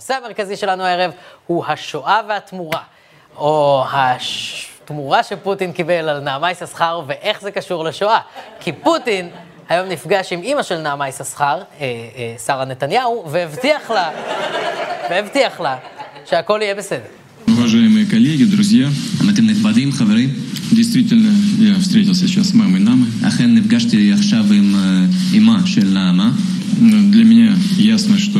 הנושא המרכזי שלנו הערב הוא השואה והתמורה, או התמורה שפוטין קיבל על נעמה יששכר ואיך זה קשור לשואה. כי פוטין היום נפגש עם אימא של נעמה יששכר, אה, אה, שרה נתניהו, והבטיח לה, והבטיח לה שהכל יהיה בסדר. Уважаемые коллеги, друзья, עמיתים נכבדים, חברים, действительно, я встретился сейчас с мамой Намы. אכן נפגשתי עכשיו עם אה, אמה של נעמה. Но Для меня ясно, что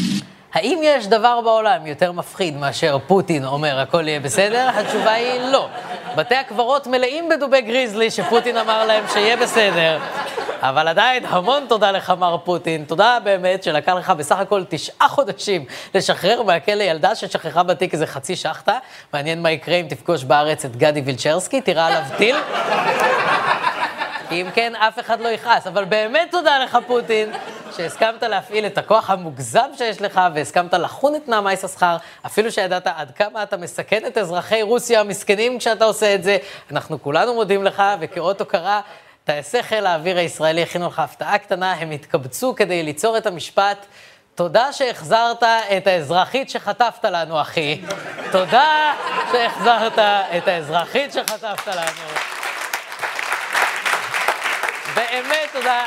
האם יש דבר בעולם יותר מפחיד מאשר פוטין אומר הכל יהיה בסדר? התשובה היא לא. בתי הקברות מלאים בדובי גריזלי שפוטין אמר להם שיהיה בסדר. אבל עדיין המון תודה לך, מר פוטין. תודה באמת שלקח לך בסך הכל תשעה חודשים לשחרר מהכלא ילדה ששכחה בתיק איזה חצי שחטה. מעניין מה יקרה אם תפגוש בארץ את גדי וילצ'רסקי, תירה עליו טיל. כי אם כן, אף אחד לא יכעס. אבל באמת תודה לך, פוטין, שהסכמת להפעיל את הכוח המוגזם שיש לך, והסכמת לחון את נעמה יששכר, אפילו שידעת עד כמה אתה מסכן את אזרחי רוסיה המסכנים כשאתה עושה את זה. אנחנו כולנו מודים לך, וכאות הוקרה, טייסי חיל האוויר הישראלי הכינו לך הפתעה קטנה, הם התקבצו כדי ליצור את המשפט. תודה שהחזרת את האזרחית שחטפת לנו, אחי. תודה שהחזרת את האזרחית שחטפת לנו. באמת תודה.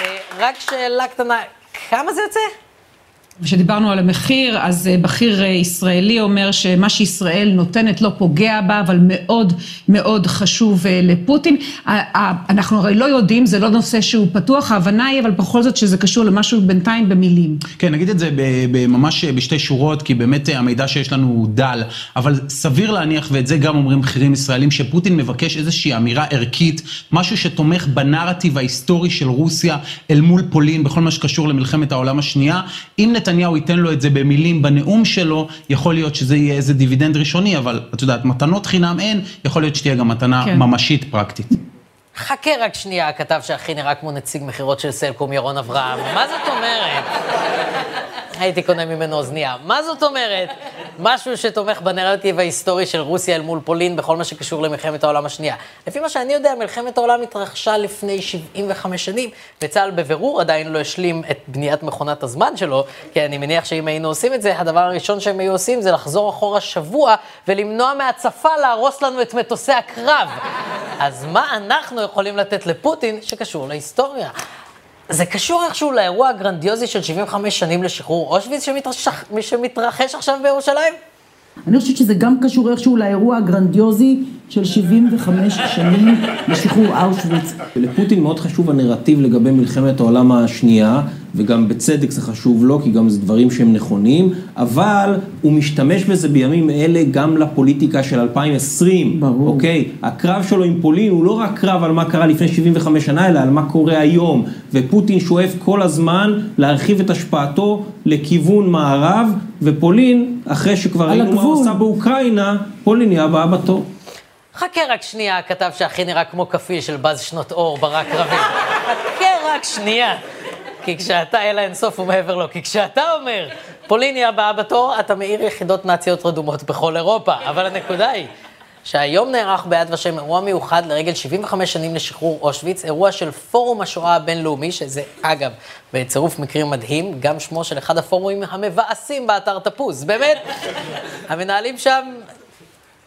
אה, רק שאלה קטנה, כמה זה יוצא? כשדיברנו על המחיר, אז אה, בכיר אה, ישראלי אומר שמה שישראל נותנת לא פוגע בה, אבל מאוד מאוד חשוב אה, לפוטין. אנחנו הרי לא יודעים, זה לא נושא שהוא פתוח, ההבנה היא, אבל בכל זאת שזה קשור למשהו בינתיים במילים. כן, נגיד את זה ממש בשתי שורות, כי באמת המידע שיש לנו הוא דל, אבל סביר להניח, ואת זה גם אומרים בכירים ישראלים, שפוטין מבקש איזושהי אמירה ערכית, משהו שתומך בנרטיב ההיסטורי של רוסיה אל מול פולין, בכל מה שקשור למלחמת העולם השנייה. אם נתניהו ייתן לו את זה במילים בנאום שלו, יכול להיות שזה יהיה איזה דיבידנד ראשוני, אבל את יודעת, מתנות חינם אין, יכול להיות שתהיה גם מתנה כן. ממשית פרקטית. חכה רק שנייה, הכתב שהכי נראה כמו נציג מכירות של סלקום, ירון אברהם. מה זאת אומרת? הייתי קונה ממנו אוזנייה. מה זאת אומרת? משהו שתומך בנרטיב ההיסטורי של רוסיה אל מול פולין בכל מה שקשור למלחמת העולם השנייה. לפי מה שאני יודע, מלחמת העולם התרחשה לפני 75 שנים, וצה"ל בבירור עדיין לא השלים את בניית מכונת הזמן שלו, כי אני מניח שאם היינו עושים את זה, הדבר הראשון שהם היו עושים זה לחזור אחורה שבוע ולמנוע מהצפה להרוס לנו את מטוסי הקרב. אז מה אנחנו יכולים לתת לפוטין שקשור להיסטוריה? זה קשור איכשהו לאירוע הגרנדיוזי של 75 שנים לשחרור אושוויץ שמתרחש, שמתרחש עכשיו בירושלים? אני חושבת שזה גם קשור איכשהו לאירוע הגרנדיוזי של 75 שנים לשחרור אושוויץ. לפוטין מאוד חשוב הנרטיב לגבי מלחמת העולם השנייה, וגם בצדק זה חשוב לו, כי גם זה דברים שהם נכונים, אבל הוא משתמש בזה בימים אלה גם לפוליטיקה של 2020. ברור. אוקיי? הקרב שלו עם פולין הוא לא רק קרב על מה קרה לפני 75 שנה, אלא על מה קורה היום. ופוטין שואף כל הזמן להרחיב את השפעתו לכיוון מערב, ופולין, אחרי שכבר ראינו מה הוא. עשה באוקראינה, פולין היא הבאה בתור. חכה רק שנייה, הכתב שהכי נראה כמו כפיל של בז שנות אור ברק רביד. חכה רק שנייה. כי כשאתה אל האינסוף ומעבר לו, כי כשאתה אומר, פולין היא הבאה בתור, אתה מאיר יחידות נאציות רדומות בכל אירופה. אבל הנקודה היא, שהיום נערך ביד ושם אירוע מיוחד לרגל 75 שנים לשחרור אושוויץ, אירוע של פורום השואה הבינלאומי, שזה אגב, בצירוף מקרים מדהים, גם שמו של אחד הפורומים המבאסים באתר תפוז. באמת, המנהלים שם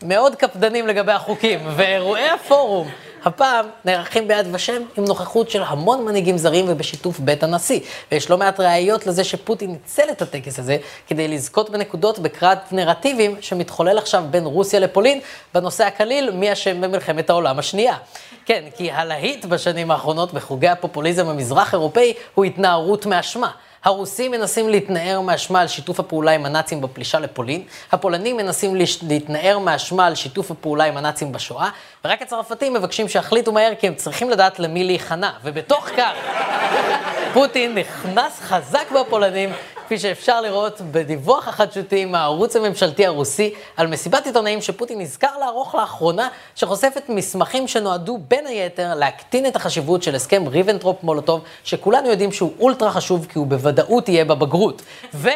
מאוד קפדנים לגבי החוקים, ואירועי הפורום הפעם נערכים ביד ושם עם נוכחות של המון מנהיגים זרים ובשיתוף בית הנשיא. ויש לא מעט ראיות לזה שפוטין ניצל את הטקס הזה כדי לזכות בנקודות בקרב נרטיבים שמתחולל עכשיו בין רוסיה לפולין בנושא הקליל מי אשם במלחמת העולם השנייה. כן, כי הלהיט בשנים האחרונות בחוגי הפופוליזם המזרח אירופאי הוא התנערות מאשמה. הרוסים מנסים להתנער מאשמה על שיתוף הפעולה עם הנאצים בפלישה לפולין, הפולנים מנסים להתנער מאשמה על שיתוף הפעולה עם הנאצים בשואה, ורק הצרפתים מבקשים שיחליטו מהר כי הם צריכים לדעת למי להיכנע, ובתוך כך פוטין נכנס חזק בפולנים כפי שאפשר לראות בדיווח החדשותי מהערוץ הממשלתי הרוסי על מסיבת עיתונאים שפוטין נזכר לערוך לאחרונה, שחושפת מסמכים שנועדו בין היתר להקטין את החשיבות של הסכם ריבנטרופ-מולוטוב, שכולנו יודעים שהוא אולטרה חשוב כי הוא בוודאות יהיה בבגרות. ו...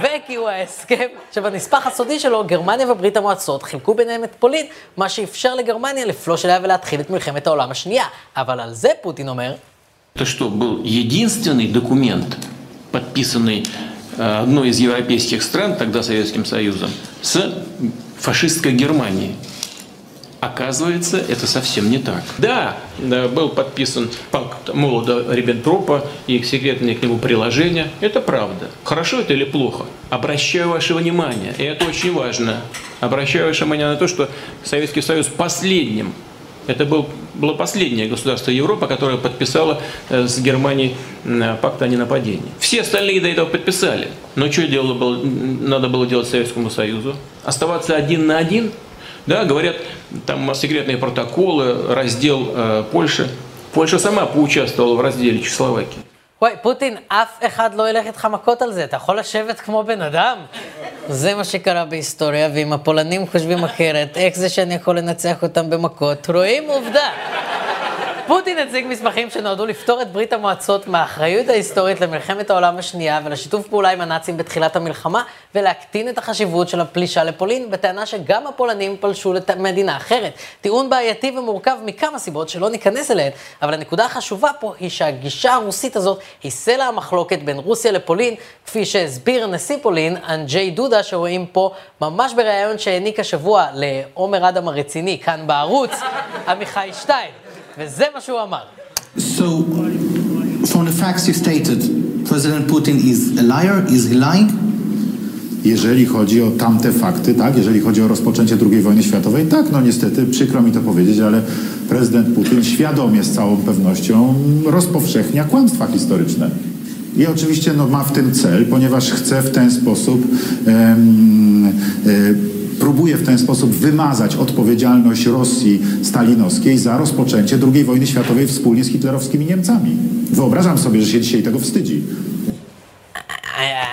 וכי הוא ההסכם שבנספח הסודי שלו, גרמניה וברית המועצות חילקו ביניהם את פולין, מה שאפשר לגרמניה לפלוש אליה ולהתחיל את מלחמת העולם השנייה. אבל על זה פוטין אומר, Это что, был единственный документ, подписанный э, одной из европейских стран, тогда Советским Союзом, с фашистской Германией? Оказывается, это совсем не так. Да, был подписан пакт Молода-Риббентропа и секретные к нему приложения. Это правда. Хорошо это или плохо? Обращаю ваше внимание, и это очень важно, обращаю ваше внимание на то, что Советский Союз последним это был, было последнее государство Европы, которое подписало э, с Германией э, пакт о ненападении. Все остальные до этого подписали. Но что делало было, надо было делать Советскому Союзу? Оставаться один на один? Да, говорят, там секретные протоколы, раздел э, Польши. Польша сама поучаствовала в разделе Чехословакии. וואי, פוטין, אף אחד לא ילך איתך מכות על זה, אתה יכול לשבת כמו בן אדם? זה מה שקרה בהיסטוריה, ואם הפולנים חושבים אחרת, איך זה שאני יכול לנצח אותם במכות? רואים עובדה. פוטין הציג מסמכים שנועדו לפטור את ברית המועצות מהאחריות ההיסטורית למלחמת העולם השנייה ולשיתוף פעולה עם הנאצים בתחילת המלחמה, ולהקטין את החשיבות של הפלישה לפולין, בטענה שגם הפולנים פלשו למדינה אחרת. טיעון בעייתי ומורכב מכמה סיבות שלא ניכנס אליהן, אבל הנקודה החשובה פה היא שהגישה הרוסית הזאת היא סלע המחלוקת בין רוסיה לפולין, כפי שהסביר נשיא פולין, אנג'יי דודה, שרואים פה ממש בריאיון שהעניק השבוע לעומר אדם הרציני, כאן בערוץ, עמיחי שטיין. וזה מה שהוא אמר. So, from the facts you stated, President Putin is a liar, is he lying? Jeżeli chodzi o tamte fakty, tak, jeżeli chodzi o rozpoczęcie II wojny światowej, tak, no niestety, przykro mi to powiedzieć, ale prezydent Putin świadomie z całą pewnością rozpowszechnia kłamstwa historyczne. I oczywiście no, ma w tym cel, ponieważ chce w ten sposób em, e, próbuje w ten sposób wymazać odpowiedzialność Rosji stalinowskiej za rozpoczęcie II wojny światowej wspólnie z hitlerowskimi Niemcami. Wyobrażam sobie, że się dzisiaj tego wstydzi.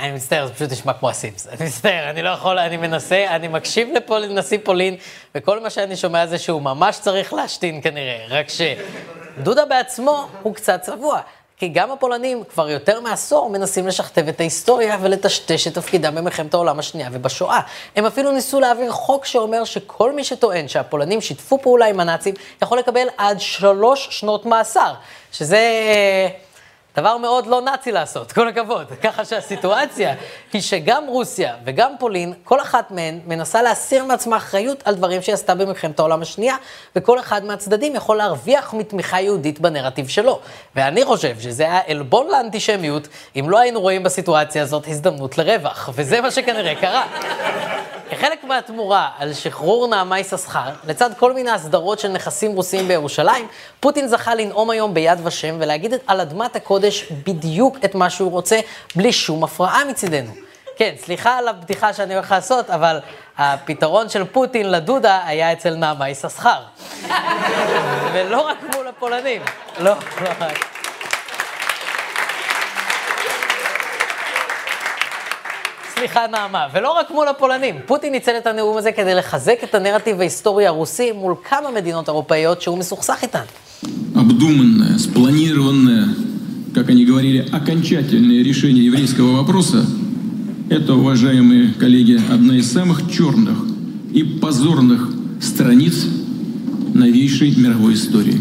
אני מצטער, זה פשוט נשמע כמו הסיפס. אני מצטער, אני לא יכול, אני מנסה, אני מקשיב לנשיא פולין, וכל מה שאני שומע זה שהוא ממש צריך להשתין כנראה, רק שדודה בעצמו הוא קצת צבוע. כי גם הפולנים כבר יותר מעשור מנסים לשכתב את ההיסטוריה ולטשטש את תפקידם במלחמת העולם השנייה ובשואה. הם אפילו ניסו להעביר חוק שאומר שכל מי שטוען שהפולנים שיתפו פעולה עם הנאצים יכול לקבל עד שלוש שנות מאסר, שזה... דבר מאוד לא נאצי לעשות, כל הכבוד. ככה שהסיטואציה היא שגם רוסיה וגם פולין, כל אחת מהן מנסה להסיר מעצמה אחריות על דברים שהיא עשתה במלחמת העולם השנייה, וכל אחד מהצדדים יכול להרוויח מתמיכה יהודית בנרטיב שלו. ואני חושב שזה היה עלבון לאנטישמיות, אם לא היינו רואים בסיטואציה הזאת הזדמנות לרווח, וזה מה שכנראה קרה. כחלק מהתמורה על שחרור נעמה יששכר, לצד כל מיני הסדרות של נכסים רוסיים בירושלים, פוטין זכה לנאום היום ביד ושם ולהגיד על אדמת הקודש בדיוק את מה שהוא רוצה, בלי שום הפרעה מצידנו. כן, סליחה על הבדיחה שאני הולך לעשות, אבל הפתרון של פוטין לדודה היה אצל נעמה יששכר. ולא רק מול הפולנים, לא, לא רק. סליחה נעמה, ולא רק מול הפולנים. פוטין ניצל את הנאום הזה כדי לחזק את הנרטיב ההיסטורי הרוסי מול כמה מדינות אירופאיות שהוא מסוכסך איתן. Обдуманное, спланированное, как они говорили, окончательное решение еврейского вопроса – это, уважаемые коллеги, одна из самых черных и позорных страниц новейшей мировой истории.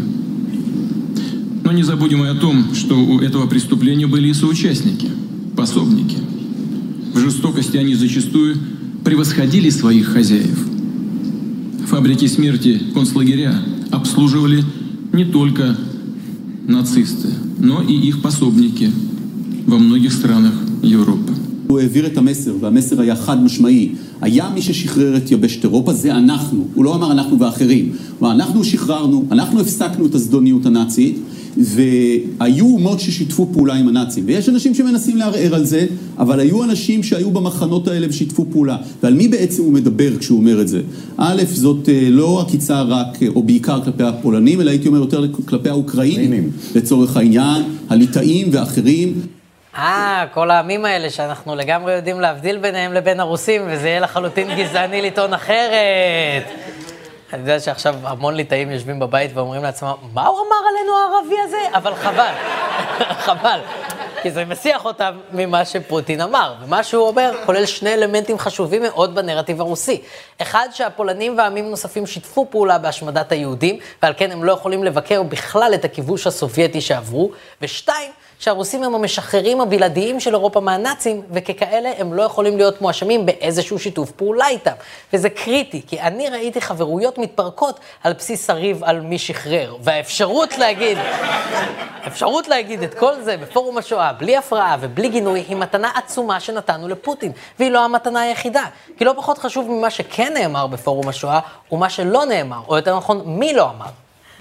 Но не забудем и о том, что у этого преступления были и соучастники, пособники – в жестокости они зачастую превосходили своих хозяев. Фабрики смерти, концлагеря обслуживали не только нацисты, но и их пособники во многих странах Европы. הוא העביר את המסר, והמסר היה חד משמעי. היה מי ששחרר את יבשת אירופה, זה אנחנו. הוא לא אמר אנחנו ואחרים. הוא אמר, אנחנו שחררנו, אנחנו הפסקנו את הזדוניות הנאצית, והיו אומות ששיתפו פעולה עם הנאצים. ויש אנשים שמנסים לערער על זה, אבל היו אנשים שהיו במחנות האלה ושיתפו פעולה. ועל מי בעצם הוא מדבר כשהוא אומר את זה? א', זאת לא עקיצה רק, או בעיקר כלפי הפולנים, אלא הייתי אומר יותר כלפי האוקראינים, לצורך העניין, הליטאים ואחרים. אה, כל העמים האלה שאנחנו לגמרי יודעים להבדיל ביניהם לבין הרוסים, וזה יהיה לחלוטין גזעני לטעון אחרת. אני יודע שעכשיו המון ליטאים יושבים בבית ואומרים לעצמם, מה הוא אמר עלינו הערבי הזה? אבל חבל, חבל. כי זה מסיח אותם ממה שפוטין אמר. ומה שהוא אומר כולל שני אלמנטים חשובים מאוד בנרטיב הרוסי. אחד, שהפולנים ועמים נוספים שיתפו פעולה בהשמדת היהודים, ועל כן הם לא יכולים לבקר בכלל את הכיבוש הסובייטי שעברו. ושתיים, שהרוסים הם המשחררים הבלעדיים של אירופה מהנאצים, וככאלה הם לא יכולים להיות מואשמים באיזשהו שיתוף פעולה איתם. וזה קריטי, כי אני ראיתי חברויות מתפרקות על בסיס הריב על מי שחרר. והאפשרות להגיד, האפשרות להגיד את כל זה בפורום השואה, בלי הפרעה ובלי גינוי, היא מתנה עצומה שנתנו לפוטין, והיא לא המתנה היחידה. כי לא פחות חשוב ממה שכן נאמר בפורום השואה, הוא מה שלא נאמר, או יותר נכון, מי לא אמר.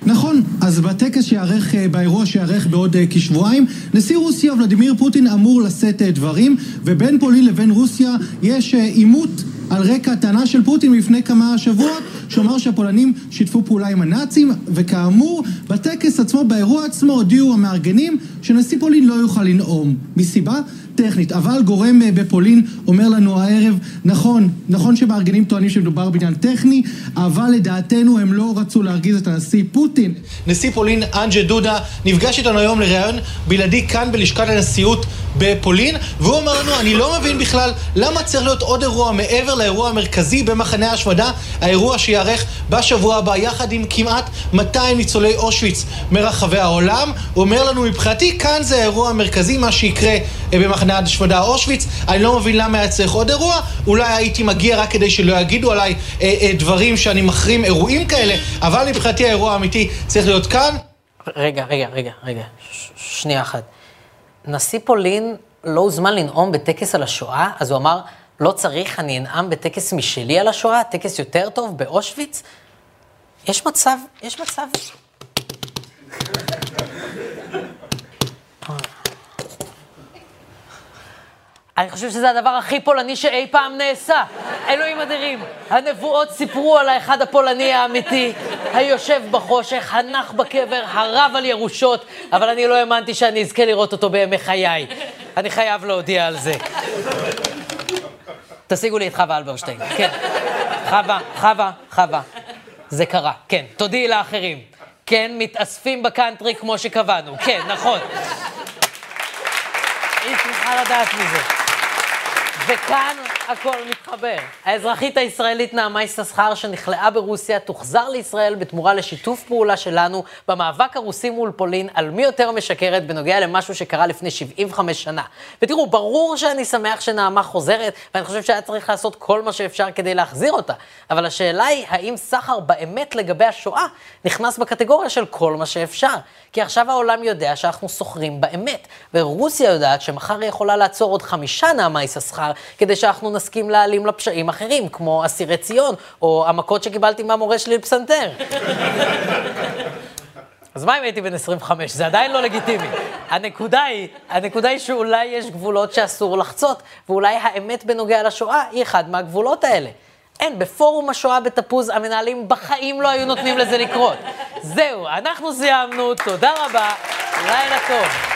נכון, אז בטקס שיארך, אה, באירוע שיארך בעוד אה, כשבועיים, נשיא רוסיה ולדימיר פוטין אמור לשאת אה, דברים, ובין פולין לבין רוסיה יש עימות על רקע הטענה של פוטין לפני כמה שבועות, שאומר שהפולנים שיתפו פעולה עם הנאצים, וכאמור, בטקס עצמו, באירוע עצמו, הודיעו המארגנים שנשיא פולין לא יוכל לנאום. מסיבה? טכנית, אבל גורם אה, בפולין אומר לנו הערב, נכון, נכון שמארגנים טוענים שמדובר בעניין טכני, אבל לדעתנו הם לא רצו להרגיז את הנשיא פוטין. נשיא פולין, אנג'ה דודה, נפגש איתנו היום לראיון בלעדי כאן בלשכת הנשיאות בפולין, והוא אומר לנו, אני לא מבין בכלל למה צריך להיות עוד אירוע מעבר לאירוע המרכזי במחנה ההשמדה, האירוע שיארך בשבוע הבא יחד עם כמעט 200 ניצולי אושוויץ מרחבי העולם. הוא אומר לנו, מבחינתי כאן זה האירוע המרכזי, מה שיקרה אה, במחנה ההשמדה אושוויץ. אני לא מבין למה היה צריך עוד אירוע, אולי הייתי מגיע רק כדי שלא יגידו עליי אה, אה, דברים שאני מחרים אירועים כאלה, אבל מבחינתי האירוע האמיתי צריך להיות כאן. רגע, רגע, רגע, רגע, שנייה אחת. נשיא פולין לא הוזמן לנאום בטקס על השואה, אז הוא אמר, לא צריך, אני אנאם בטקס משלי על השואה, טקס יותר טוב באושוויץ? יש מצב, יש מצב... אני חושב שזה הדבר הכי פולני שאי פעם נעשה. אלוהים אדירים, הנבואות סיפרו על האחד הפולני האמיתי, היושב בחושך, הנח בקבר, הרב על ירושות, אבל אני לא האמנתי שאני אזכה לראות אותו בימי חיי. אני חייב להודיע על זה. תשיגו לי את חווה אלברשטיין, כן. חווה, חווה, חווה. זה קרה, כן. תודיעי לאחרים. כן, מתאספים בקאנטרי כמו שקבענו. כן, נכון. היא צריכה לדעת מזה. וכאן הכל מתחבר. האזרחית הישראלית נעמה יששכר, שנכלאה ברוסיה, תוחזר לישראל בתמורה לשיתוף פעולה שלנו במאבק הרוסי מול פולין על מי יותר משקרת בנוגע למשהו שקרה לפני 75 שנה. ותראו, ברור שאני שמח שנעמה חוזרת, ואני חושב שהיה צריך לעשות כל מה שאפשר כדי להחזיר אותה. אבל השאלה היא, האם סחר באמת לגבי השואה נכנס בקטגוריה של כל מה שאפשר? כי עכשיו העולם יודע שאנחנו סוחרים באמת, ורוסיה יודעת שמחר היא יכולה לעצור עוד חמישה נעמה יששכר, כדי שאנחנו נסכים להעלים לפשעים אחרים, כמו אסירי ציון, או המכות שקיבלתי מהמורה שלי לפסנתר. אז מה אם הייתי בן 25? זה עדיין לא לגיטימי. הנקודה היא, הנקודה היא שאולי יש גבולות שאסור לחצות, ואולי האמת בנוגע לשואה היא אחד מהגבולות האלה. אין, בפורום השואה בתפוז המנהלים בחיים לא היו נותנים לזה לקרות. זהו, אנחנו סיימנו, תודה רבה, לילה טוב.